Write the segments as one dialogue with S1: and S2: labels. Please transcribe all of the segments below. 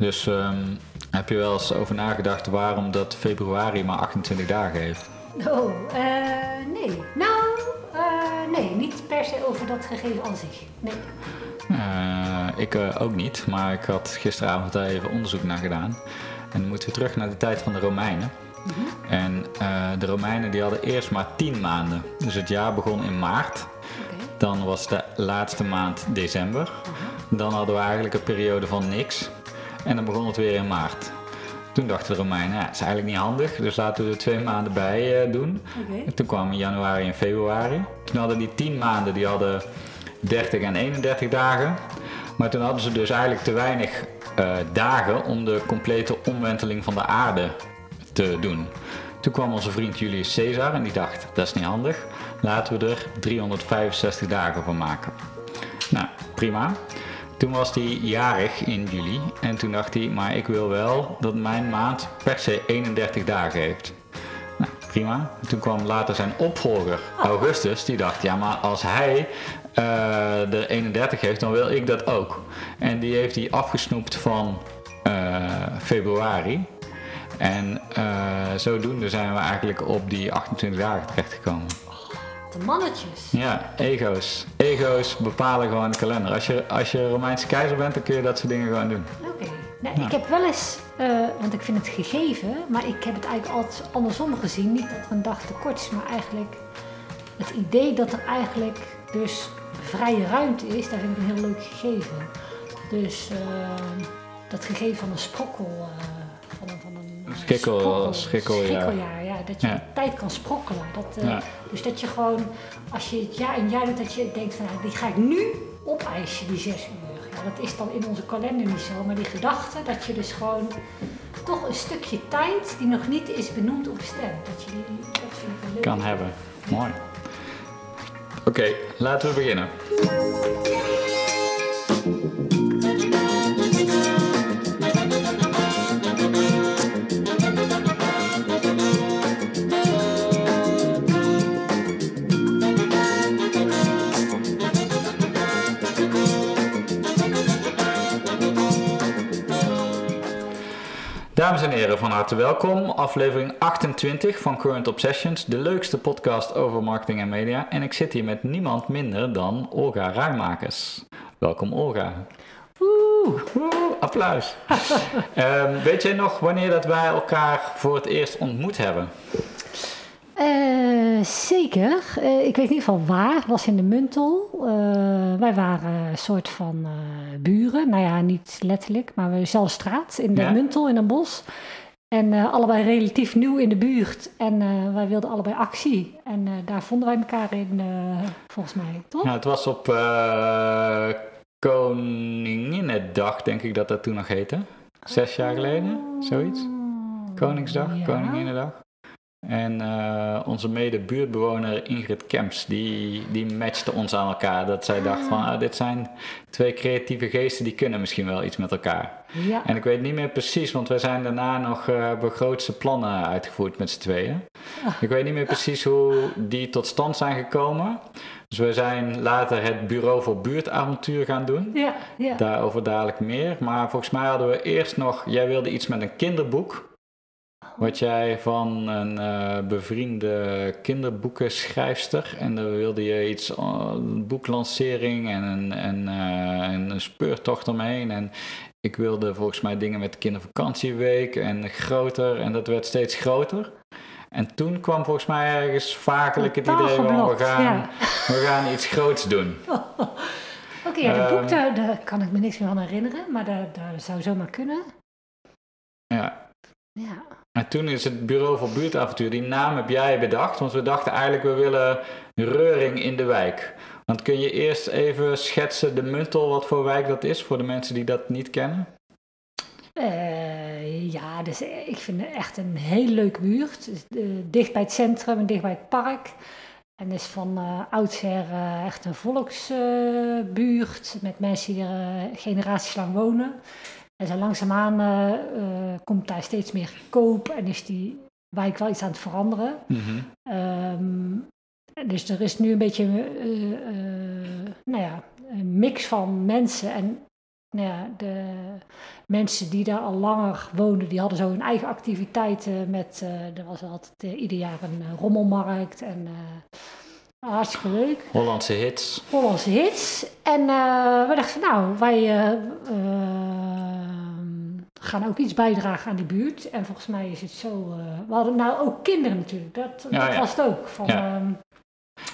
S1: Dus ehm, heb je wel eens over nagedacht waarom dat februari maar 28 dagen heeft?
S2: Oh, eh, nee. Nou, eh, nee, niet per se over dat gegeven aan zich. Nee.
S1: Eh, ik ook niet, maar ik had gisteravond daar even onderzoek naar gedaan. En dan moeten we terug naar de tijd van de Romeinen. En eh, de Romeinen die hadden eerst maar 10 maanden. Dus het jaar begon in maart. Dan was de laatste maand december. Dan hadden we eigenlijk een periode van niks. En dan begon het weer in maart. Toen dachten de Romeinen, ja, dat is eigenlijk niet handig, dus laten we er twee maanden bij eh, doen.
S2: Oké.
S1: En toen kwamen januari en februari. Toen hadden die 10 maanden, die hadden 30 en 31 dagen. Maar toen hadden ze dus eigenlijk te weinig eh, dagen om de complete omwenteling van de aarde te doen. Toen kwam onze vriend Julius Caesar en die dacht, dat is niet handig. Laten we er 365 dagen van maken. Nou, prima. Toen was hij jarig in juli en toen dacht hij, maar ik wil wel dat mijn maand per se 31 dagen heeft. Nou, prima. Toen kwam later zijn opvolger, Augustus, die dacht, ja maar als hij eh, de 31 heeft, dan wil ik dat ook. En die heeft hij afgesnoept van eh, februari. En eh, zodoende zijn we eigenlijk op die 28 dagen terechtgekomen.
S2: De mannetjes.
S1: Ja, ego's. Ego's bepalen gewoon de kalender. Als je, als je Romeinse keizer bent, dan kun je dat soort dingen gewoon doen.
S2: Oké. Nou, Ik heb wel eens, eh, want ik vind het gegeven, maar ik heb het eigenlijk altijd andersom gezien. Niet dat er een dag tekort is, maar eigenlijk het idee dat er eigenlijk dus vrije ruimte is, daar vind ik een heel leuk gegeven. Dus eh, dat gegeven van een sprokkel, eh, van een, van een eh,
S1: Schikkel-
S2: sprokkel-
S1: schikkeljaar.
S2: schikkeljaar, ja, dat je
S1: Ja.
S2: tijd kan sprokkelen. Dat, eh,
S1: Ja.
S2: Dus dat je gewoon, als je het jaar in jaar doet, dat je denkt van, nou, die ga ik nu opeisen, die zes uur. Ja, dat is dan in onze kalender niet zo, maar die gedachte dat je dus gewoon toch een stukje tijd die nog niet is benoemd of bestemd, dat je die, dat vind ik leuk.
S1: Kan hebben. Mooi. Oké, laten we beginnen. Dames en heren, van harte welkom. Aflevering 28 van Current Obsessions, de leukste podcast over marketing en media. En ik zit hier met niemand minder dan Olga Ruimakers. Welkom Olga.
S2: Oeh,
S1: applaus. Ehm, weet jij nog wanneer dat wij elkaar voor het eerst ontmoet hebben?
S2: Eh, zeker. Eh, ik weet in ieder geval waar. Het was in de Muntel. Eh, wij waren een soort van buren. Nou ja, niet letterlijk, maar we dezelfde straat in de
S1: Ja.
S2: Muntel in een bos. En allebei relatief nieuw in de buurt. En wij wilden allebei actie. En daar vonden wij elkaar in, volgens mij, toch?
S1: Ja, het was op Koninginnedag, denk ik dat dat toen nog heette. Zes jaar geleden, zoiets. Koningsdag,
S2: Ja.
S1: Koninginnedag. En eh, onze mede-buurtbewoner Ingrid Kemps, die, die matchte ons aan elkaar. Dat zij dacht van, ah, dit zijn twee creatieve geesten, die kunnen misschien wel iets met elkaar.
S2: Ja.
S1: En ik weet niet meer precies, want wij zijn daarna nog grootste plannen uitgevoerd met z'n tweeën. Ik weet niet meer precies hoe die tot stand zijn gekomen. Dus we zijn later het Bureau voor Buurtavontuur gaan doen.
S2: Ja, ja.
S1: Daarover dadelijk meer. Maar volgens mij hadden we eerst nog, jij wilde iets met een kinderboek. Wat jij van een eh, bevriende kinderboekenschrijfster. En dan wilde je iets, eh, een boeklancering en een, en, eh, en een speurtocht omheen. En ik wilde volgens mij dingen met kindervakantieweek en groter. En dat werd steeds groter. En toen kwam volgens mij ergens vakelijk het idee van we gaan,
S2: ja.
S1: we gaan iets groots doen.
S2: Oké, ja, dat
S1: Ehm.
S2: boek, daar, daar kan ik me niks meer van herinneren. Maar dat, dat zou zomaar kunnen.
S1: Ja,
S2: Ja.
S1: En toen is het Bureau voor Buurtavontuur, die naam heb jij bedacht. Want we dachten eigenlijk, we willen reuring in de wijk. Want kun je eerst even schetsen de Muntel, wat voor wijk dat is, voor de mensen die dat niet kennen?
S2: Eh, ja, dus eh, ik vind het echt een hele leuke buurt. Dus, eh, dicht bij het centrum en dicht bij het park. En is van oudsher echt een volksbuurt met mensen die er generaties lang wonen. En zo langzaamaan eh, komt daar steeds meer koop en is die wijk wel iets aan het veranderen. Ehm, dus er is nu een beetje eh, nou ja, een mix van mensen. En nou ja, de mensen die daar al langer woonden, die hadden zo hun eigen activiteiten. Met, uh, er was altijd uh, ieder jaar een uh, rommelmarkt en hartstikke leuk.
S1: Hollandse hits.
S2: Hollandse hits. En we dachten van nou, wij gaan ook iets bijdragen aan die buurt. En volgens mij is het zo. we hadden nou ook kinderen natuurlijk. Dat, dat ja. was het ook. Van,
S1: ja.
S2: Ehm,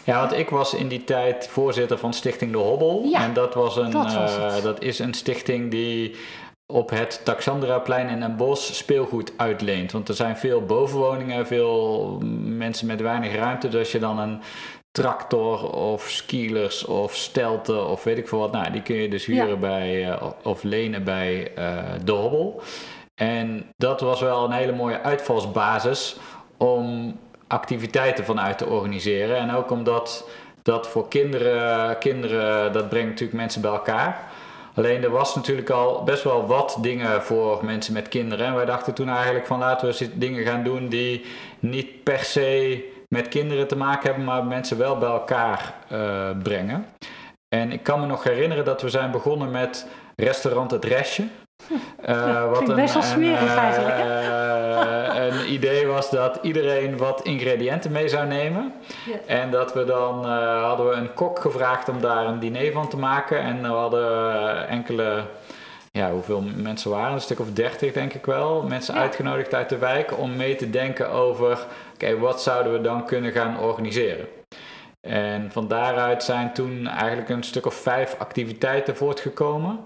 S1: ja, want ik was in die tijd voorzitter van Stichting De Hobbel.
S2: Ja,
S1: en dat, was een,
S2: dat, was
S1: uh, dat is een stichting die op het Taxandraplein in Den Bosch speelgoed uitleent. Want er zijn veel bovenwoningen, veel mensen met weinig ruimte. Dus als je dan een tractor of skielers of stelten of weet ik veel wat, nou, die kun je dus huren
S2: Ja.
S1: bij uh, of lenen bij uh, De Hobbel. En dat was wel een hele mooie uitvalsbasis om activiteiten vanuit te organiseren. En ook omdat dat voor kinderen, kinderen, dat brengt natuurlijk mensen bij elkaar. Alleen er was natuurlijk al best wel wat dingen voor mensen met kinderen. En wij dachten toen eigenlijk van laten we dingen gaan doen die niet per se met kinderen te maken hebben, maar mensen wel bij elkaar uh, brengen. En ik kan me nog herinneren dat we zijn begonnen met restaurant Het Restje.
S2: Uh, wat een, best wel smerig
S1: een,
S2: eigenlijk.
S1: Uh, een idee was dat iedereen wat ingrediënten mee zou nemen. En dat we dan hadden we een kok gevraagd om daar een diner van te maken. En we hadden enkele, ja, hoeveel mensen waren? Een stuk of dertig denk ik wel. Mensen
S2: Ja.
S1: uitgenodigd uit de wijk om mee te denken over, oké, wat zouden we dan kunnen gaan organiseren? En van daaruit zijn toen eigenlijk een stuk of vijf activiteiten voortgekomen.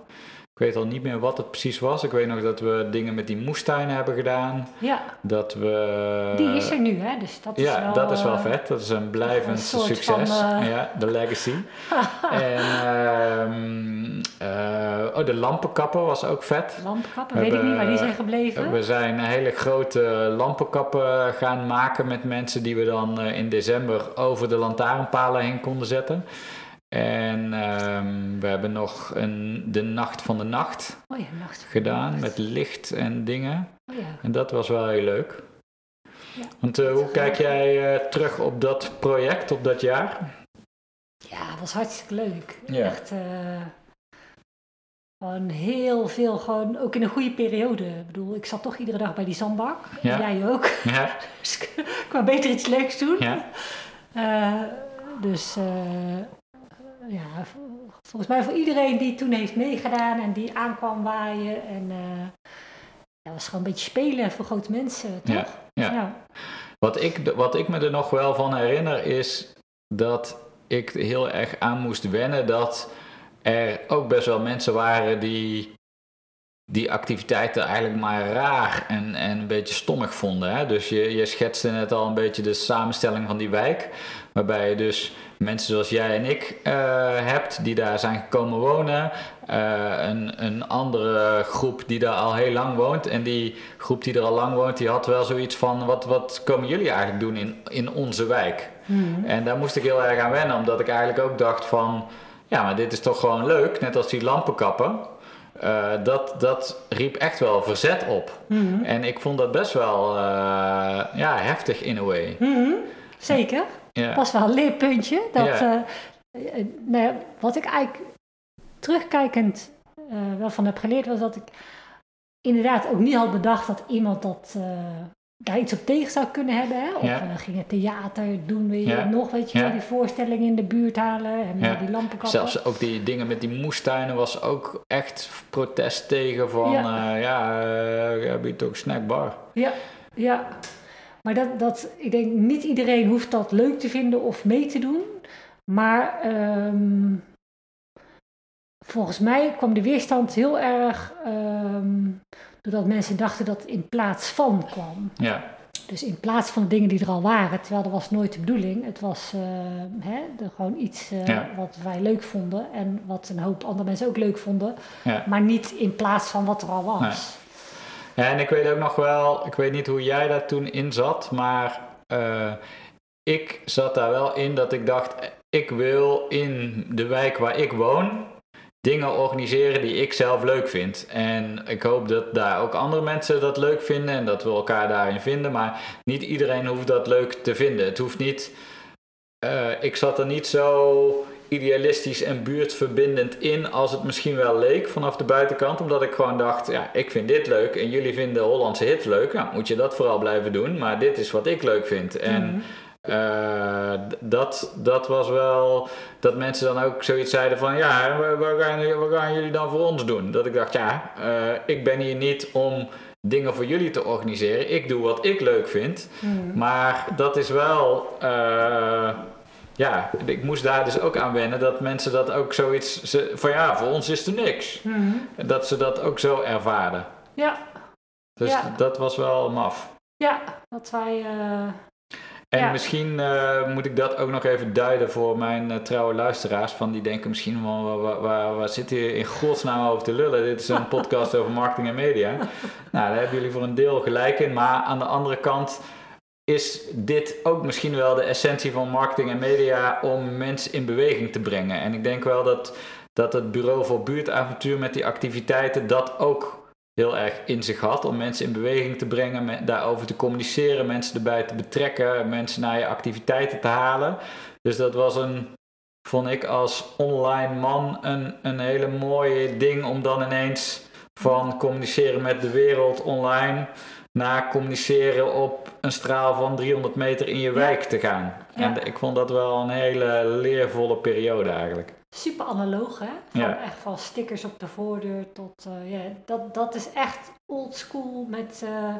S1: Ik weet al niet meer wat het precies was. Ik weet nog dat we dingen met die moestuinen hebben gedaan.
S2: Ja,
S1: Dat we.
S2: die is er nu, hè? Dus dat is
S1: Ja,
S2: wel,
S1: dat is wel
S2: eh,
S1: vet. Dat is een blijvend
S2: een
S1: succes.
S2: van, eh,
S1: Ja, de legacy. en ehm, eh, oh, de lampenkappen was ook vet.
S2: Lampenkappen,
S1: We
S2: weet ik niet waar die zijn gebleven.
S1: We zijn hele grote lampenkappen gaan maken met mensen die we dan in december over de lantaarnpalen heen konden zetten. En ehm, we hebben nog een, de Nacht van de Nacht
S2: Oh ja, nacht.
S1: gedaan met licht en dingen.
S2: Oh ja.
S1: En dat was wel heel leuk.
S2: Ja.
S1: Want eh, hoe kijk jij eh, terug op dat project, op dat jaar?
S2: ja, het was hartstikke leuk. Echt gewoon heel veel, gewoon ook in een goede periode. Ik bedoel, ik zat toch iedere dag bij die zandbak. Jij ook.
S1: Ja,
S2: Dus ik kwam beter iets leuks doen.
S1: ja,
S2: dus eh, ja, volgens mij voor iedereen die toen heeft meegedaan en die aankwam waaien. En eh ja, was gewoon een beetje spelen voor grote mensen, toch?
S1: Ja, ja. Wat ik, wat ik me er nog wel van herinner is dat ik heel erg aan moest wennen dat er ook best wel mensen waren die die activiteiten eigenlijk maar raar en, en een beetje stommig vonden. Hè? Dus je, je schetste net al een beetje de samenstelling van die wijk. Waarbij je dus mensen zoals jij en ik eh, hebt die daar zijn gekomen wonen. Eh, een, een andere groep die daar al heel lang woont. En die groep die er al lang woont, die had wel zoiets van... wat, wat komen jullie eigenlijk doen in, in onze wijk?
S2: Mhm.
S1: En daar moest ik heel erg aan wennen, omdat ik eigenlijk ook dacht van... ja, maar dit is toch gewoon leuk, net als die lampenkappen. Eh, dat, dat riep echt wel verzet op.
S2: Mhm.
S1: En ik vond dat best wel ja, heftig in a way.
S2: Mhm. Zeker.
S1: Ja.
S2: was wel een leerpuntje. Dat,
S1: Ja.
S2: eh, wat ik eigenlijk terugkijkend eh, wel van heb geleerd, was dat ik inderdaad ook niet had bedacht dat iemand dat, eh, daar iets op tegen zou kunnen hebben. Hè? Of
S1: Ja.
S2: we gingen theater doen, weer nog, weet je die voorstellingen in de buurt halen en die lampenkappen.
S1: Zelfs ook die dingen met die moestuinen was ook echt protest tegen van...
S2: Ja.
S1: eh, je ook snackbar.
S2: Ja, ja. Maar dat, dat, ik denk niet iedereen hoeft dat leuk te vinden of mee te doen. Maar ehm, volgens mij kwam de weerstand heel erg ehm, doordat mensen dachten dat in plaats van kwam.
S1: Ja,
S2: Dus in plaats van de dingen die er al waren, terwijl dat was nooit de bedoeling. Het was eh, hè, gewoon iets eh,
S1: Ja.
S2: wat wij leuk vonden en wat een hoop andere mensen ook leuk vonden.
S1: ja.
S2: Maar niet in plaats van wat er al was.
S1: Ja, en ik weet ook nog wel, ik weet niet hoe jij daar toen in zat, maar eh, ik zat daar wel in dat ik dacht, ik wil in de wijk waar ik woon dingen organiseren die ik zelf leuk vind. En ik hoop dat daar ook andere mensen dat leuk vinden en dat we elkaar daarin vinden, maar niet iedereen hoeft dat leuk te vinden. Het hoeft niet, eh, ik zat er niet zo idealistisch en buurtverbindend in als het misschien wel leek vanaf de buitenkant. Omdat ik gewoon dacht, ja, ik vind dit leuk en jullie vinden Hollandse hits leuk. Nou, moet je dat vooral blijven doen. Maar dit is wat ik leuk vind. En
S2: Mhm.
S1: eh, dat, dat was wel dat mensen dan ook zoiets zeiden van ja, wa- wat gaan, wat gaan jullie dan voor ons doen? Dat ik dacht, ja, eh, ik ben hier niet om dingen voor jullie te organiseren. Ik doe wat ik leuk vind.
S2: Mhm.
S1: Maar dat is wel. eh, ja, ik moest daar dus ook aan wennen dat mensen dat ook zoiets. Ze, van ja, voor ons is er niks.
S2: Mhm.
S1: Dat ze dat ook zo ervaren.
S2: Ja,
S1: Dus
S2: Ja.
S1: dat was wel maf.
S2: ja, dat wij. eh,
S1: En
S2: Ja.
S1: misschien eh, moet ik dat ook nog even duiden voor mijn eh, trouwe luisteraars. Van die denken misschien waar, waar, waar, waar zit hier in godsnaam over te lullen? Dit is een podcast over marketing en media. Nou, daar hebben jullie voor een deel gelijk in. Maar aan de andere kant is dit ook misschien wel de essentie van marketing en media om mensen in beweging te brengen. En ik denk wel dat, dat het Bureau voor Buurtavontuur met die activiteiten dat ook heel erg in zich had. Om mensen in beweging te brengen, daarover te communiceren, mensen erbij te betrekken, mensen naar je activiteiten te halen. Dus dat was een, vond ik als online man, een, een hele mooie ding om dan ineens van communiceren met de wereld online naar communiceren op een straal van 300 meter in je wijk te gaan. En ik vond dat wel een hele leervolle periode eigenlijk.
S2: super analoog, hè? Van
S1: Ja.
S2: echt van stickers op de voordeur tot. ja, dat, dat is echt old school met eh,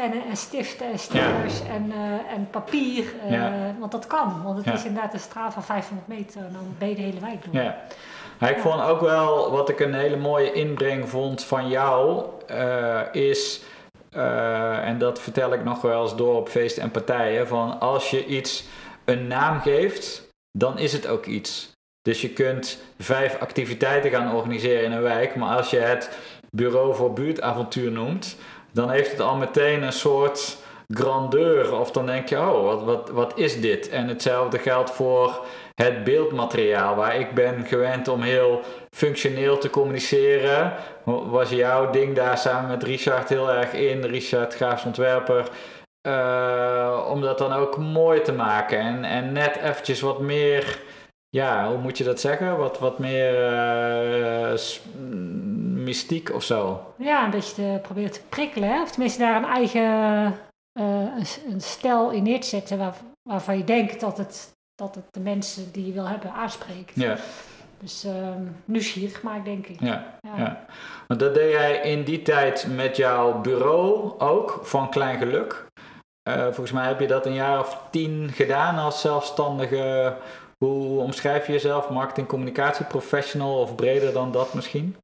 S2: pennen en stiften en stickers en, eh, en papier.
S1: Ja.
S2: Want dat kan, want het is inderdaad een straal van 500 meter en dan ben je de hele wijk door.
S1: Ja. Ik vond ook wel, wat ik een hele mooie inbreng vond van jou, is, eh, en dat vertel ik nog wel eens door op feesten en partijen, van als je iets een naam geeft, dan is het ook iets. Dus je kunt vijf activiteiten gaan organiseren in een wijk, maar als je het Bureau voor Buurtavontuur noemt, dan heeft het al meteen een soort grandeur. Of dan denk je, oh, wat, wat, wat is dit? En hetzelfde geldt voor het beeldmateriaal, waar ik ben gewend om heel functioneel te communiceren. Was jouw ding daar samen met Richard heel erg in, Richard Graafs ontwerper, eh, om dat dan ook mooi te maken en, en net eventjes wat meer, ja, hoe moet je dat zeggen? Wat, wat meer eh, mystiek of zo.
S2: Ja, een beetje te proberen te prikkelen, of tenminste daar een eigen een, s- een stijl in neer te zetten waar, waarvan je denkt dat het, dat het de mensen die je wil hebben aanspreekt.
S1: Ja,
S2: Dus ehm nieuwsgierig maak denk ik.
S1: ja.
S2: Ja.
S1: Ja. Want dat deed jij in die tijd met jouw bureau ook, van Klein Geluk. Eh, volgens mij heb je dat een jaar of tien gedaan als zelfstandige. Hoe omschrijf je jezelf? Marketing, communicatie, professional of breder dan dat misschien?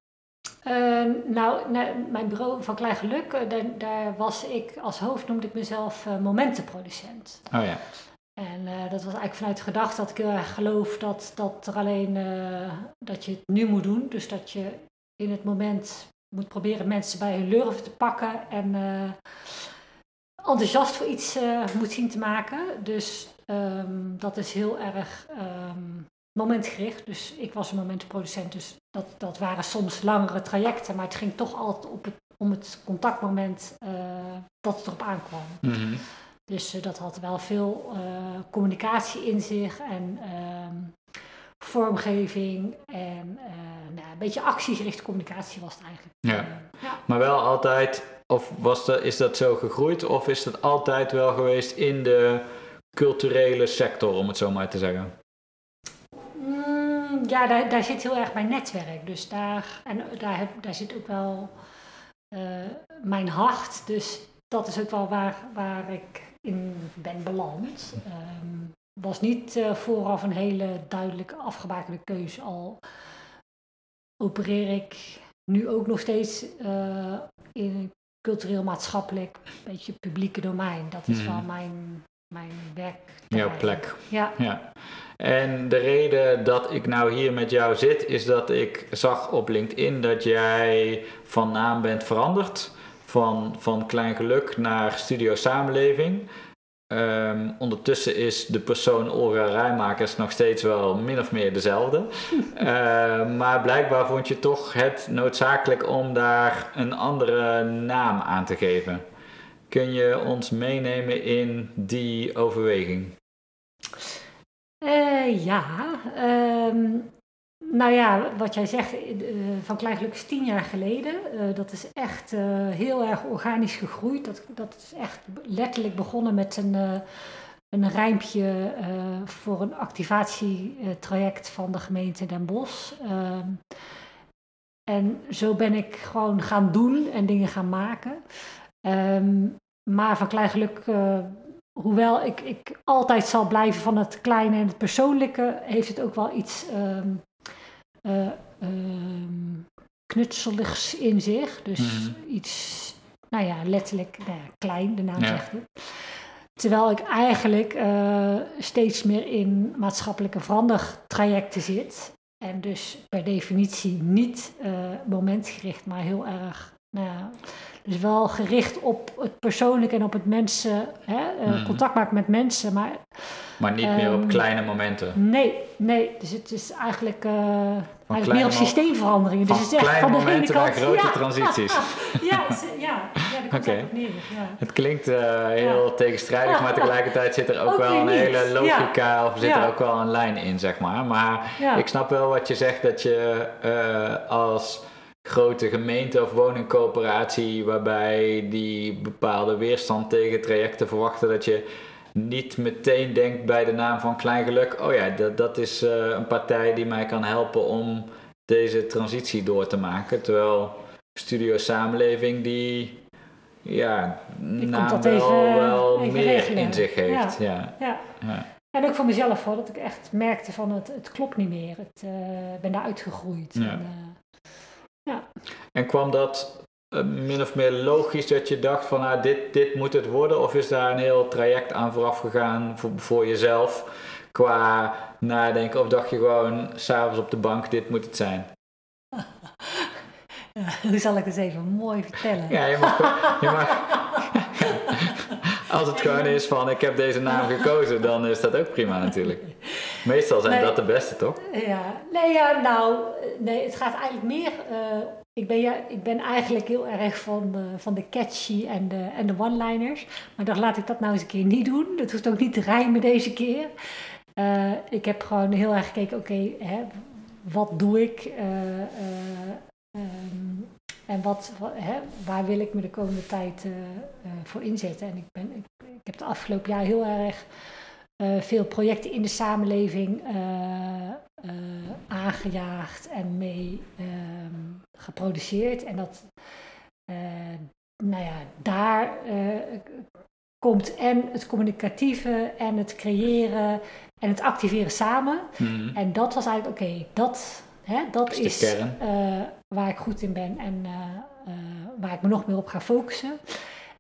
S2: Eh, nou, nee, mijn bureau van Klein Geluk, eh, daar, daar was ik als hoofd, noemde ik mezelf eh, momentenproducent.
S1: Oh ja.
S2: En eh, dat was eigenlijk vanuit de gedachte dat ik heel erg geloof dat, dat er alleen dat je het nu moet doen. Dus dat je in het moment moet proberen mensen bij hun lurven te pakken en enthousiast voor iets moet zien te maken. Dus ehm, dat is heel erg ehm, momentgericht. Dus ik was een momentenproducent, dus dat, dat waren soms langere trajecten, maar het ging toch altijd op het, om het contactmoment eh, dat het erop aankwam.
S1: Mhm.
S2: Dus eh, dat had wel veel eh, communicatie in zich en ehm, vormgeving en nou, een beetje actiegerichte communicatie was het eigenlijk.
S1: Ja.
S2: Ja.
S1: Maar wel altijd, of was dat, is dat zo gegroeid? Of is dat altijd wel geweest in de culturele sector, om het zo maar te zeggen?
S2: Mm, ja, daar, daar zit heel erg mijn netwerk. Dus daar, en daar, heb, daar zit ook wel eh, mijn hart. Dus dat is ook wel waar, waar ik in ben beland. Ehm was niet eh, vooraf een hele duidelijk afgebakende keuze. Al opereer ik nu ook nog steeds eh, in een cultureel-maatschappelijk, beetje publieke domein. Dat is
S1: Mhm.
S2: wel mijn, mijn werk.
S1: Jouw plek.
S2: Ja.
S1: Ja. En de reden dat ik nou hier met jou zit, is dat ik zag op LinkedIn dat jij van naam bent veranderd. Van, van Klein Geluk naar Studio Samenleving. Ehm, ondertussen is de persoon Olga Rijmakers nog steeds wel min of meer dezelfde. Ehm, maar blijkbaar vond je toch het noodzakelijk om daar een andere naam aan te geven. Kun je ons meenemen in die overweging?
S2: Uh, ja, ehm, nou ja, wat jij zegt, van Kleingeluk is tien jaar geleden. dat is echt heel erg organisch gegroeid. Dat, dat is echt letterlijk begonnen met een, een rijmpje voor een activatietraject van de gemeente Den Bosch. Ehm, en zo ben ik gewoon gaan doen en dingen gaan maken. Ehm, maar van klein geluk, uh, hoewel ik, ik altijd zal blijven van het kleine en het persoonlijke, heeft het ook wel iets um, uh, knutseligs in zich. Dus mhm. iets, nou ja, letterlijk nou ja, klein, de naam zegt het. Terwijl ik eigenlijk uh, steeds meer in maatschappelijke verandertrajecten zit. En dus per definitie niet momentgericht, maar heel erg. Nou ja, dus wel gericht op het persoonlijke en op het mensen, hè, uh, contact maken met mensen. Maar,
S1: maar niet meer op ehm, kleine momenten.
S2: Nee, nee. Dus het is eigenlijk, uh, eigenlijk meer op systeemveranderingen.
S1: Dus het is echt van de momenten naar grote transities.
S2: ja, ja, ja, Oké. Ja.
S1: Het klinkt uh, heel tegenstrijdig, maar tegelijkertijd zit er ook, ook wel een hele logica of zit er ook wel een lijn in, zeg maar. Maar ik snap wel wat je zegt dat je als grote gemeente of woningcoöperatie waarbij die bepaalde weerstand tegen trajecten verwachten dat je niet meteen denkt bij de naam van Klein Geluk, oh ja, dat, dat is uh, een partij die mij kan helpen om deze transitie door te maken. Terwijl Studio Samenleving die ja, die naam wel, even, wel even meer regelen. in zich heeft. Ja.
S2: Ja. ja. En ook voor mezelf hoor, dat ik echt merkte van het, het klopt niet meer. Ik uh, ben daar uitgegroeid. En, uh,
S1: ja. En kwam dat uh, min of meer logisch dat je dacht van nou, dit, dit moet het worden? Of is daar een heel traject aan vooraf gegaan voor, voor jezelf qua nadenken? Of dacht je gewoon s'avonds op de bank, dit moet het zijn?
S2: hoe zal ik het even mooi vertellen?
S1: Ja, je mag, je mag, als het gewoon is van ik heb deze naam gekozen, dan is dat ook prima natuurlijk. Meestal zijn dat de beste, toch?
S2: Ja, nee, ja, nou, nee, het gaat eigenlijk meer. Uh, ik, ben, ja, ik ben eigenlijk heel erg van de, van de catchy en de, en de one-liners. Maar dan laat ik dat nou eens een keer niet doen. Dat hoeft ook niet te rijmen deze keer. Uh, ik heb gewoon heel erg gekeken, oké, okay, wat doe ik? Um, en wat, hè, waar wil ik me de komende tijd voor inzetten? En ik, ben, ik, ik, heb de afgelopen jaar heel erg veel projecten in de samenleving aangejaagd en mee ehm, geproduceerd. En dat, nou ja, daar komt en het communicatieve en het creëren en het activeren samen. Mm. En dat was eigenlijk, oké, dat Hè, dat is, uh, waar ik goed in ben en uh, uh, waar ik me nog meer op ga focussen.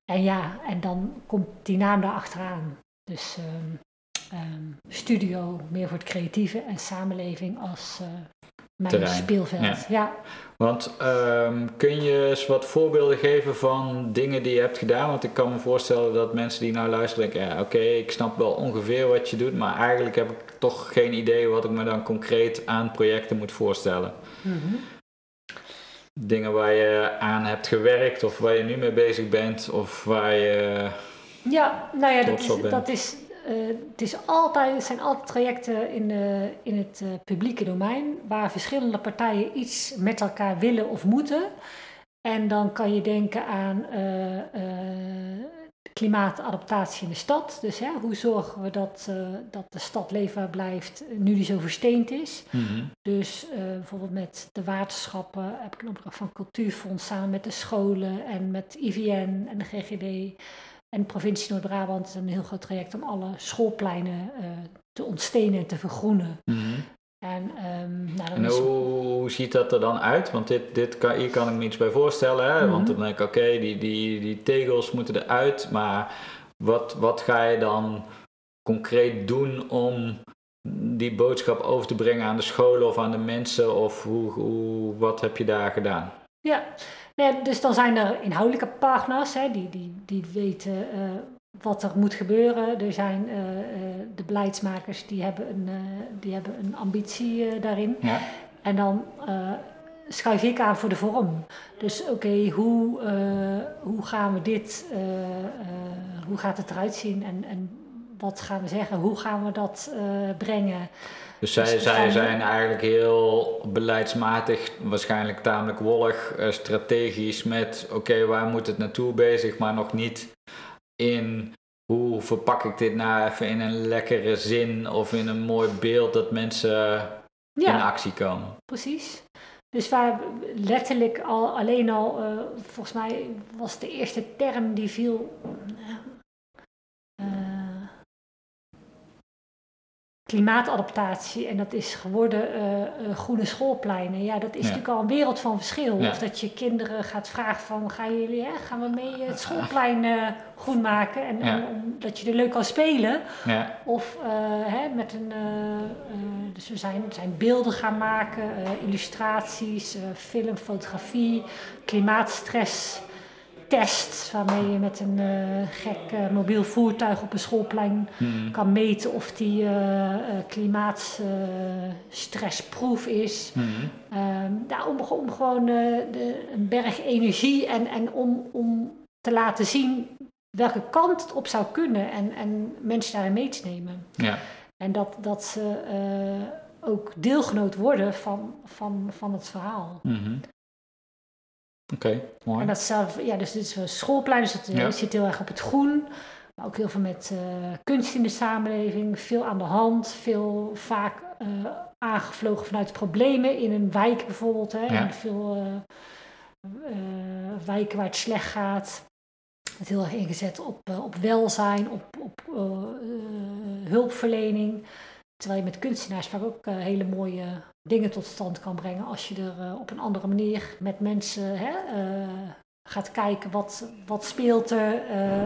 S2: En ja, en dan komt die naam daar achteraan. Dus um, studio meer voor het creatieve en samenleving als mijn Terrein. speelveld. Ja. ja.
S1: Want um, kun je eens wat voorbeelden geven van dingen die je hebt gedaan? Want ik kan me voorstellen dat mensen die nou luisteren denken, ja oké, ik snap wel ongeveer wat je doet, maar eigenlijk heb ik toch geen idee wat ik me dan concreet aan projecten moet voorstellen. Mm -hmm. Dingen waar je aan hebt gewerkt of waar je nu mee bezig bent of waar je.
S2: Ja, nou ja, dat is, dat is, het, is altijd, het zijn altijd trajecten in, uh, in het uh, publieke domein waar verschillende partijen iets met elkaar willen of moeten. En dan kan je denken aan klimaatadaptatie in de stad. Dus hè, hoe zorgen we dat, uh, dat de stad leefbaar blijft nu die zo versteend is. Mm-hmm. Dus uh, bijvoorbeeld met de waterschappen heb ik een opdracht van Cultuurfonds samen met de scholen en met IVN en de GGD en de provincie Noord-Brabant. Een heel groot traject om alle schoolpleinen uh, te ontstenen en te vergroenen.
S1: Mm-hmm. En, um, nou, en hoe, ziet dat er dan uit? Want dit, dit kan, hier kan ik me iets bij voorstellen. Hè? Want dan denk ik, oké, die, die, die tegels moeten eruit. Maar wat, wat ga je dan concreet doen om die boodschap over te brengen aan de scholen of aan de mensen? Of hoe, hoe, wat heb je daar gedaan?
S2: Ja, dus dan zijn er inhoudelijke pagina's hè, die, die, die weten uh, wat er moet gebeuren. Er zijn uh, de beleidsmakers die hebben een, uh, die hebben een ambitie daarin. Ja. En dan schuif ik aan voor de vorm. Dus oké, hoe, hoe gaan we dit, hoe gaat het eruit zien? En, en wat gaan we zeggen, hoe gaan we dat brengen.
S1: Dus zij,
S2: Dus
S1: zij zijn eigenlijk heel beleidsmatig, waarscheinlijk tamelijk wollig, eh, strategisch met oké, waar moet het naartoe bezig, maar nog niet in hoe verpak ik dit nou even in een lekkere zin of in een mooi beeld dat mensen in actie komen.
S2: precies. Dus waar letterlijk al, alleen al, eh, volgens mij was de eerste term die viel. Klimaatadaptatie en dat is geworden eh, eh, groene schoolpleinen. Ja, dat is
S1: Ja.
S2: natuurlijk al een wereld van verschil.
S1: Ja.
S2: Of dat je kinderen gaat vragen van, gaan jullie, hè, gaan we mee het schoolplein eh, groen maken en,
S1: Ja.
S2: en, dat je er leuk kan spelen.
S1: Ja,
S2: Of eh, hè, met een, eh, eh, dus we zijn, zijn beelden gaan maken, eh, illustraties, eh, film, fotografie, klimaatstress, test, waarmee je met een eh, gek eh, mobiel voertuig op een schoolplein
S1: Hmm.
S2: kan meten of die eh eh, klimaatstressproof is. Nou, om, om gewoon de, een berg energie en, en om, om te laten zien welke kant het op zou kunnen en, en mensen daarin mee te nemen.
S1: ja.
S2: En dat, dat ze ook deelgenoot worden van, van, van het verhaal.
S1: Mhm. Oké, mooi.
S2: En dat zelf, ja, dus dit is een schoolplein, dus het eh,
S1: Ja.
S2: zit heel erg op het groen. Maar ook heel veel met eh, kunst in de samenleving, veel aan de hand, veel vaak eh, aangevlogen vanuit problemen in een wijk bijvoorbeeld. Hè,
S1: Ja.
S2: in veel wijken waar het slecht gaat. Het heel erg ingezet op, op welzijn, op, op hulpverlening. Terwijl je met kunstenaars vaak ook hele mooie dingen tot stand kan brengen als je er eh, op een andere manier met mensen hè, eh, gaat kijken wat, wat speelt er, eh,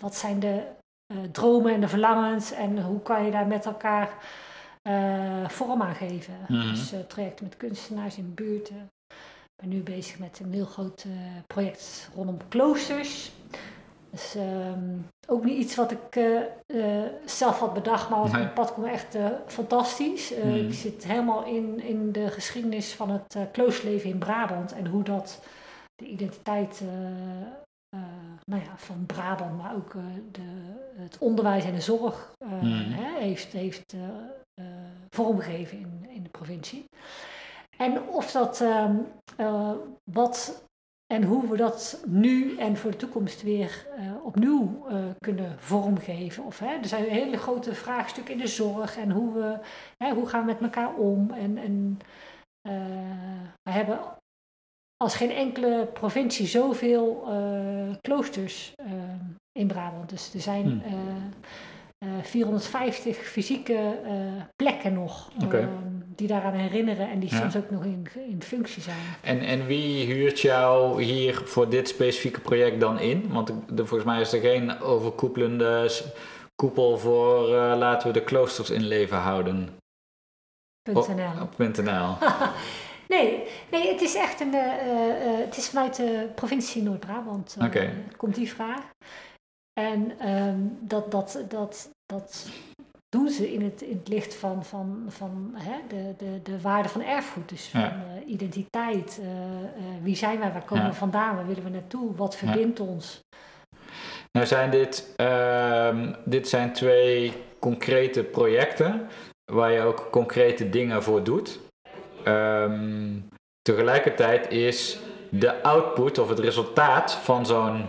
S2: wat zijn de dromen en de verlangens en hoe kan je daar met elkaar vorm aan geven.
S1: Mhm.
S2: Dus trajecten met kunstenaars in buurten. Ik ben nu bezig met een heel groot project rondom kloosters. Dus ehm, ook niet iets wat ik eh, eh, zelf had bedacht, maar wat
S1: Nee.
S2: mijn pad kwam echt eh, fantastisch.
S1: Mhm.
S2: Ik zit helemaal in, in de geschiedenis van het kloosterleven in Brabant en hoe dat de identiteit nou ja, van Brabant, maar ook de, het onderwijs en de zorg
S1: Mhm.
S2: hè, heeft, heeft vormgegeven in, in de provincie. En of dat ehm, eh, wat en hoe we dat nu en voor de toekomst weer eh, opnieuw eh, kunnen vormgeven. Of, hè, er zijn hele grote vraagstukken in de zorg en hoe, we, hè, hoe gaan we met elkaar om. En, en eh, we hebben als geen enkele provincie zoveel kloosters in Brabant. Dus er zijn
S1: Hmm.
S2: eh, eh, 450 fysieke eh, plekken nog
S1: Oké.
S2: eh, die daaraan herinneren en die
S1: Ja.
S2: soms ook nog in, in functie zijn.
S1: En, en wie huurt jou hier voor dit specifieke project dan in? Want er- volgens mij is er geen overkoepelende koepel voor eh, laten we de kloosters in leven houden.
S2: NL. Nee, nee, het is echt een. eh, eh, het is vanuit de provincie Noord-Brabant.
S1: Oké.
S2: Komt die vraag. En ehm, dat, dat, dat, dat doen ze in het, in het licht van, van, van hè, de, de, de waarde van erfgoed. Dus van
S1: Ja.
S2: eh, identiteit. eh, eh, wie zijn wij? Waar komen
S1: Ja.
S2: we vandaan? Waar willen we naartoe? Wat verbindt ons?
S1: Nou zijn dit, ehm, dit zijn twee concrete projecten waar je ook concrete dingen voor doet. Ehm, tegelijkertijd is de output of het resultaat van zo'n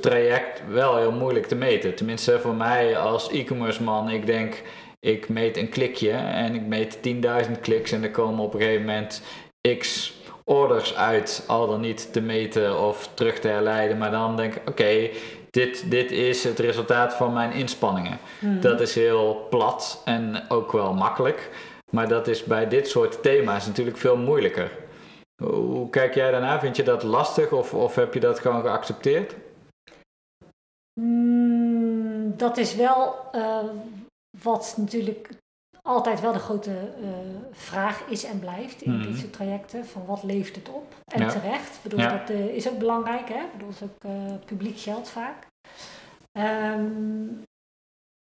S1: traject wel heel moeilijk te meten. Tenminste voor mij als e-commerce man, ik denk ik meet een klikje en ik meet 10.000 kliks en er komen op een gegeven moment x orders uit, al dan niet te meten of terug te herleiden. Maar dan denk ik, oké, dit, dit is het resultaat van mijn inspanningen.
S2: Mhm.
S1: Dat is heel plat en ook wel makkelijk. Maar dat is bij dit soort thema's natuurlijk veel moeilijker. Hoe kijk jij daarna? Vind je dat lastig of, of heb je dat gewoon geaccepteerd?
S2: Mm, dat is wel eh, wat natuurlijk altijd wel de grote eh, vraag is en blijft in dit soort trajecten. Van wat levert het op? En
S1: Ja.
S2: terecht. Ik bedoel,
S1: Ja.
S2: dat eh, is ook belangrijk. Hè? Ik bedoel, dat is ook publiek geld vaak. Ehm,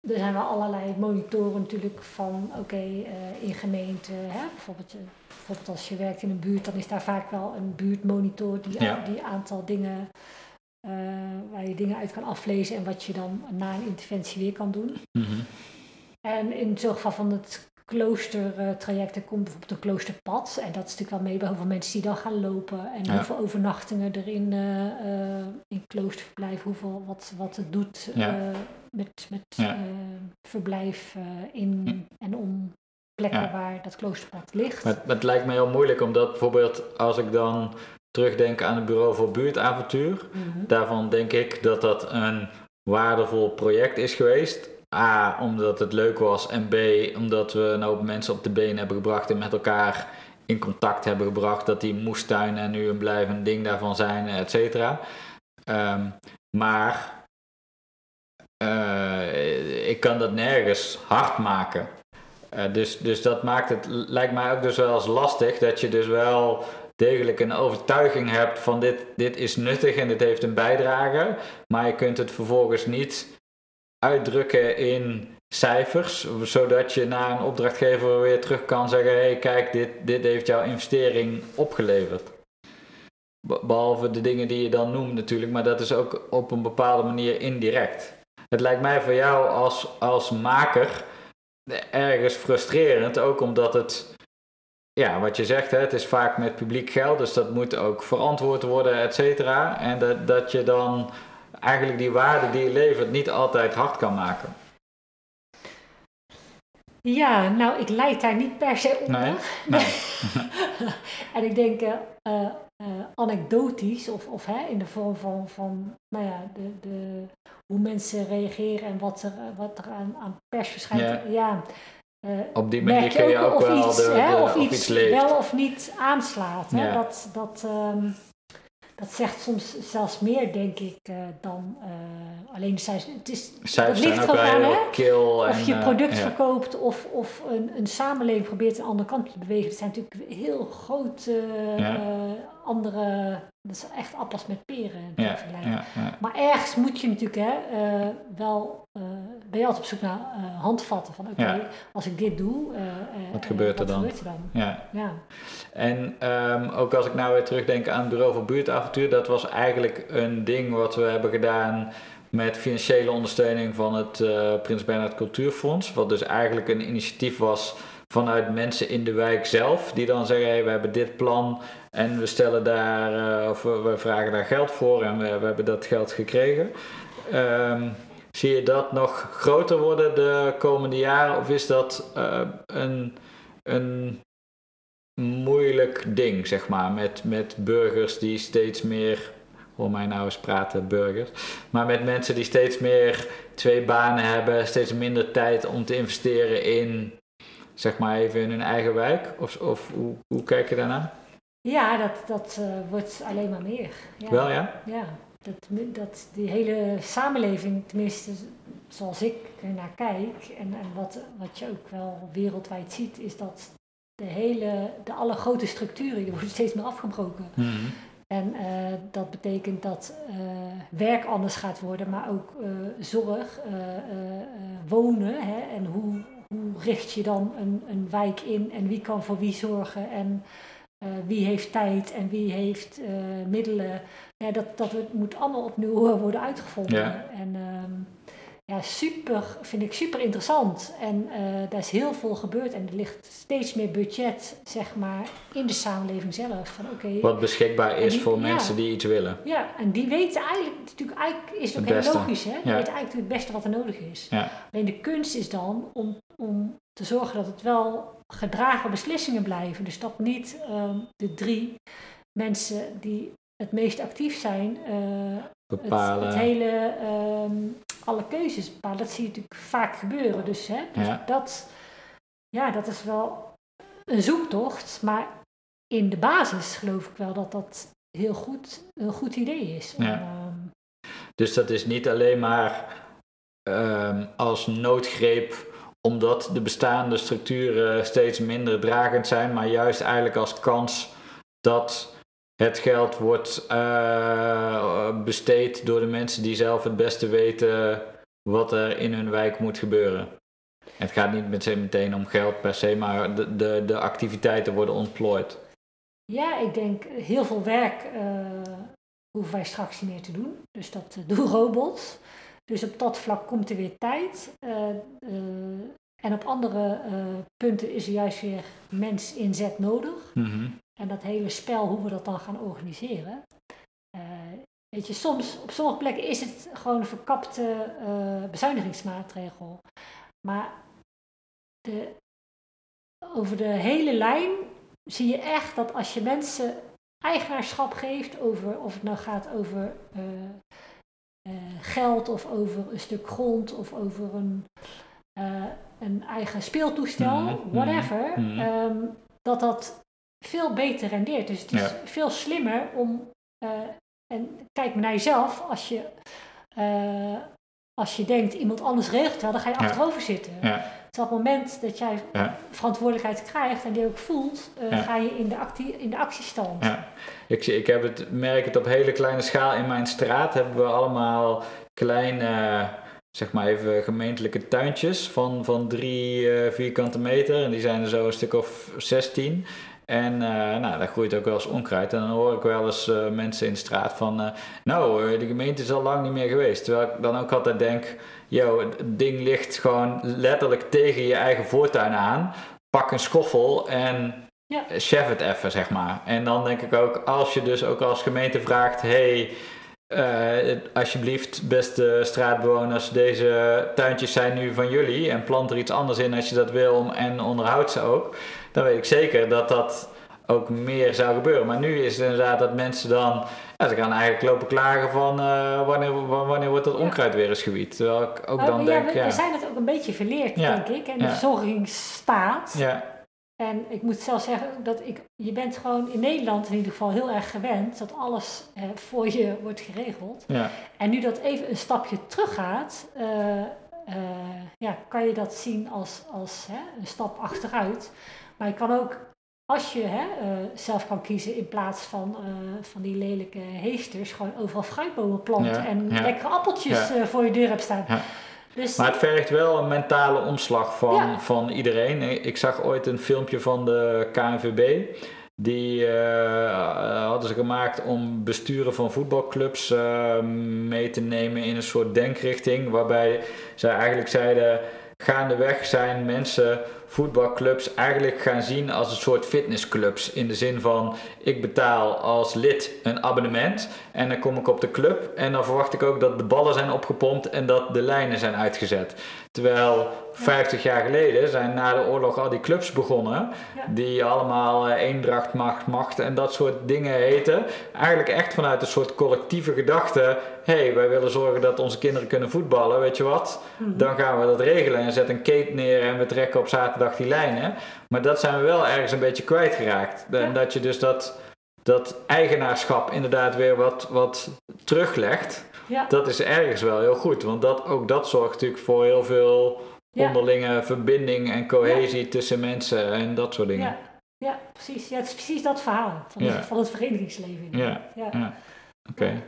S2: er zijn wel allerlei monitoren natuurlijk van, oké, in gemeenten? Bijvoorbeeld, bijvoorbeeld als je werkt in een buurt, dan is daar vaak wel een buurtmonitor die
S1: Ja.
S2: die aantal dingen waar je dingen uit kan aflezen en wat je dan na een interventie weer kan doen.
S1: Mhm.
S2: En in zo'n geval van het kloostertraject, er komt bijvoorbeeld een kloosterpad. En dat is natuurlijk wel mee bij hoeveel mensen die dan gaan lopen. En
S1: Ja.
S2: hoeveel overnachtingen er in, eh, eh, in kloosterverblijf, hoeveel, wat, wat het doet
S1: Ja.
S2: eh, met, met
S1: Ja.
S2: eh, verblijf eh, in en om plekken waar dat kloosterpad ligt.
S1: Maar, maar het lijkt me heel moeilijk omdat bijvoorbeeld als ik dan terugdenk aan het bureau voor buurtavontuur,
S2: Mhm.
S1: daarvan denk ik dat dat een waardevol project is geweest. A, omdat het leuk was en B, omdat we een hoop mensen op de been hebben gebracht en met elkaar in contact hebben gebracht dat die moestuinen nu een blijvend ding daarvan zijn, et cetera. Ehm, maar eh, ik kan dat nergens hard maken. Eh, dus, dus dat maakt het, lijkt mij ook dus wel eens lastig dat je dus wel degelijk een overtuiging hebt van dit, dit is nuttig en dit heeft een bijdrage, maar je kunt het vervolgens niet uitdrukken in cijfers, zodat je naar een opdrachtgever weer terug kan zeggen, hé hey, kijk, dit, dit heeft jouw investering opgeleverd. Be- Behalve de dingen die je dan noemt natuurlijk, maar dat is ook op een bepaalde manier indirect. Het lijkt mij voor jou als, als maker ergens frustrerend, ook omdat het, ja, wat je zegt, hè, het is vaak met publiek geld, dus dat moet ook verantwoord worden, et cetera. En dat, dat je dan eigenlijk die waarde die je levert niet altijd hard kan maken.
S2: Ja, nou, ik leid daar niet per se onder.
S1: Nee? Nee.
S2: en ik denk eh, eh, eh, anekdotisch, of, of hè, in de vorm van, van nou ja, de, de, hoe mensen reageren en wat er, wat er aan, aan pers verschijnt.
S1: Ja.
S2: Eh,
S1: Op die manier kun je ook
S2: of
S1: wel
S2: iets,
S1: de,
S2: hè,
S1: de-
S2: of,
S1: of
S2: iets wel of niet aanslaat. Hè?
S1: Ja.
S2: Dat, dat, ehm, dat zegt soms zelfs meer, denk ik, eh, dan eh, alleen de cijfers. Het is,
S1: Cijfers
S2: dat ligt
S1: ook
S2: aan, hè? Of
S1: en,
S2: je product
S1: ja.
S2: verkoopt of, of een, een samenleving probeert een andere kant te bewegen. Dat zijn natuurlijk heel grote
S1: Ja.
S2: Andere. Dat is echt appels met peren
S1: Ja,
S2: vergelijking.
S1: ja, ja.
S2: Maar ergens moet je natuurlijk hè, eh, wel. eh, ben je altijd op zoek naar eh, handvatten van oké, als ik dit doe,
S1: Wat gebeurt er
S2: wat
S1: dan?
S2: Gebeurt er dan?
S1: ja.
S2: Ja.
S1: En ehm, ook als ik nou weer terugdenk aan het bureau voor buurtavontuur, dat was eigenlijk een ding wat we hebben gedaan met financiële ondersteuning van het Prins Bernhard Cultuurfonds. Wat dus eigenlijk een initiatief was vanuit mensen in de wijk zelf, die dan zeggen, we hebben dit plan en we stellen daar, eh, of we, we vragen daar geld voor en we, we hebben dat geld gekregen. Ehm, zie je dat nog groter worden de komende jaren of is dat eh, een, een moeilijk ding, zeg maar, met, met burgers die steeds meer, hoor mij nou eens praten, burgers, maar met mensen die steeds meer twee banen hebben, steeds minder tijd om te investeren in, zeg maar even in hun eigen wijk? Of, of hoe, hoe kijk je daarnaar?
S2: Ja, dat, dat eh, wordt alleen maar meer. Ja.
S1: Wel ja?
S2: Ja, dat, dat die hele samenleving, tenminste zoals ik er naar kijk en, en wat, wat je ook wel wereldwijd ziet, is dat de hele, de alle grote structuren, die worden steeds meer afgebroken.
S1: Mhm.
S2: En eh, dat betekent dat eh, werk anders gaat worden, maar ook zorg, wonen. Hè? En hoe, hoe richt je dan een, een wijk in en wie kan voor wie zorgen en eh, wie heeft tijd en wie heeft eh, middelen. Ja, dat, dat moet allemaal opnieuw eh, worden uitgevonden.
S1: Ja.
S2: En ehm, ja, super, vind ik super interessant. En daar is heel veel gebeurd en er ligt steeds meer budget, zeg maar, in de samenleving zelf. Van oké,
S1: Wat beschikbaar is
S2: die-
S1: voor
S2: ja.
S1: mensen die iets willen.
S2: ja, en die weten eigenlijk, natuurlijk, eigenlijk is het ook heel logisch, hè? Die
S1: Ja.
S2: weten eigenlijk het beste wat er nodig is.
S1: Ja.
S2: Alleen de kunst is dan om, om te zorgen dat het wel gedragen beslissingen blijven. Dus dat niet ehm, de drie mensen die het meest actief zijn, eh, het,
S1: Bepalen.
S2: het hele, ehm, alle keuzes bepalen. Dat zie je natuurlijk vaak gebeuren. Dus, hè? dus
S1: Ja.
S2: dat, ja, dat is wel een zoektocht, maar in de basis geloof ik wel dat dat heel goed, een goed idee is. om,
S1: Ja.
S2: ehm,
S1: Dus dat is niet alleen maar als noodgreep omdat de bestaande structuren steeds minder dragend zijn, maar juist eigenlijk als kans dat het geld wordt eh, besteed door de mensen die zelf het beste weten wat er in hun wijk moet gebeuren. Het gaat niet meteen, om geld per se, maar de, de, de activiteiten worden ontplooid.
S2: Ja, ik denk heel veel werk eh, hoeven wij straks niet meer te doen. Dus dat uh, doen robots. Dus op dat vlak komt er weer tijd. Uh, en op andere punten is er juist weer mens inzet nodig.
S1: Mhm.
S2: En dat hele spel, hoe we dat dan gaan organiseren. weet je, soms, op sommige plekken is het gewoon een verkapte bezuinigingsmaatregel. Maar de, over de hele lijn zie je echt dat als je mensen eigenaarschap geeft over of het nou gaat over uh, geld of over een stuk grond of over een, uh, een eigen speeltoestel,
S1: Mhm,
S2: whatever,
S1: mhm.
S2: um, dat dat veel beter rendeert. Dus het is
S1: Ja.
S2: veel slimmer om, en kijk maar naar jezelf, als je, als je denkt iemand anders regelt wel, dan ga je achterover zitten.
S1: Ja,
S2: Dus op het moment dat jij
S1: Ja.
S2: verantwoordelijkheid krijgt en die ook voelt, eh,
S1: Ja.
S2: ga je in de, actie, in de actiestand.
S1: ja. Ik, zie- ik heb het, merk het op hele kleine schaal. In mijn straat hebben we allemaal kleine, zeg maar even gemeentelijke tuintjes van, van drie eh, vierkante meter. En die zijn er zo een stuk of 16. En eh, nou, daar groeit ook wel eens onkruid. En dan hoor ik wel eens mensen in de straat van... nou, de gemeente is al lang niet meer geweest. Terwijl ik dan ook altijd denk... Yo, het ding ligt gewoon letterlijk tegen je eigen voortuin aan. Pak een schoffel en
S2: Ja.
S1: chef het even, zeg maar. En dan denk ik ook, als je dus ook als gemeente vraagt... Hey, eh, alsjeblieft, beste straatbewoners, deze tuintjes zijn nu van jullie. En plant er iets anders in als je dat wil en onderhoud ze ook. Dan weet ik zeker dat dat ook meer zou gebeuren. Maar nu is het inderdaad dat mensen dan... Ja, ze gaan eigenlijk lopen klagen van eh, wanneer, wa- wanneer wordt dat onkruid weer eens. Terwijl ik ook dan
S2: ja,
S1: denk,
S2: we,
S1: ja,
S2: we zijn het ook een beetje verleerd,
S1: Ja.
S2: denk ik. En de verzorgingsstaat.
S1: ja,
S2: En ik moet zelf zeggen dat ik, je bent gewoon in Nederland in ieder geval heel erg gewend dat alles eh, voor je wordt geregeld.
S1: ja,
S2: En nu dat even een stapje terug gaat, eh, ja, kan je dat zien als, als hè, een stap achteruit. Maar je kan ook, als je hè, eh, zelf kan kiezen in plaats van, eh, van die lelijke heesters, gewoon overal fruitbomen planten
S1: Ja,
S2: en
S1: ja.
S2: lekkere appeltjes
S1: Ja.
S2: eh, voor je deur hebt staan.
S1: Ja.
S2: Dus,
S1: Maar het vergt wel een mentale omslag van, van iedereen. Ik zag ooit een filmpje van de KNVB. Die hadden ze gemaakt om besturen van voetbalclubs eh, mee te nemen in een soort denkrichting. Waarbij zij eigenlijk zeiden: gaandeweg zijn mensen voetbalclubs eigenlijk gaan zien als een soort fitnessclubs. In de zin van: ik betaal als lid een abonnement en dan kom ik op de club en dan verwacht ik ook dat de ballen zijn opgepompt en dat de lijnen zijn uitgezet. Terwijl 50 jaar geleden zijn na de oorlog al die clubs begonnen, die allemaal eh, eendracht, macht, macht en dat soort dingen heten. Eigenlijk echt vanuit een soort collectieve gedachte: hé, hey, wij willen zorgen dat onze kinderen kunnen voetballen, weet je wat?
S2: Mhm.
S1: Dan gaan we dat regelen en zetten een kate neer en we trekken op zaterdag die lijnen. Maar dat zijn we wel ergens een beetje kwijtgeraakt. En dat je dus dat, dat eigenaarschap inderdaad weer wat, wat teruglegt.
S2: ja.
S1: Dat is ergens wel heel goed, want dat, ook dat zorgt natuurlijk voor heel veel
S2: Ja.
S1: onderlinge verbinding en cohesie tussen mensen en dat soort dingen.
S2: Ja, ja, precies. Ja, het is precies dat verhaal van,
S1: Ja.
S2: van het verenigingsleven.
S1: Ja,
S2: ja.
S1: ja. Oké.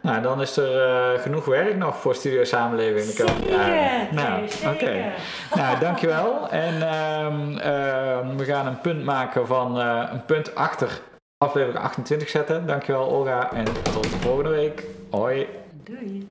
S1: Nou, dan is er eh, genoeg werk nog voor Studio Samenleving de komende jaren. Nou, oké. Nou, dankjewel. En ehm, ehm, we gaan een punt maken van eh, een punt achter aflevering 28 zetten. Dankjewel Olga en tot de volgende week. Hoi.
S2: Doei.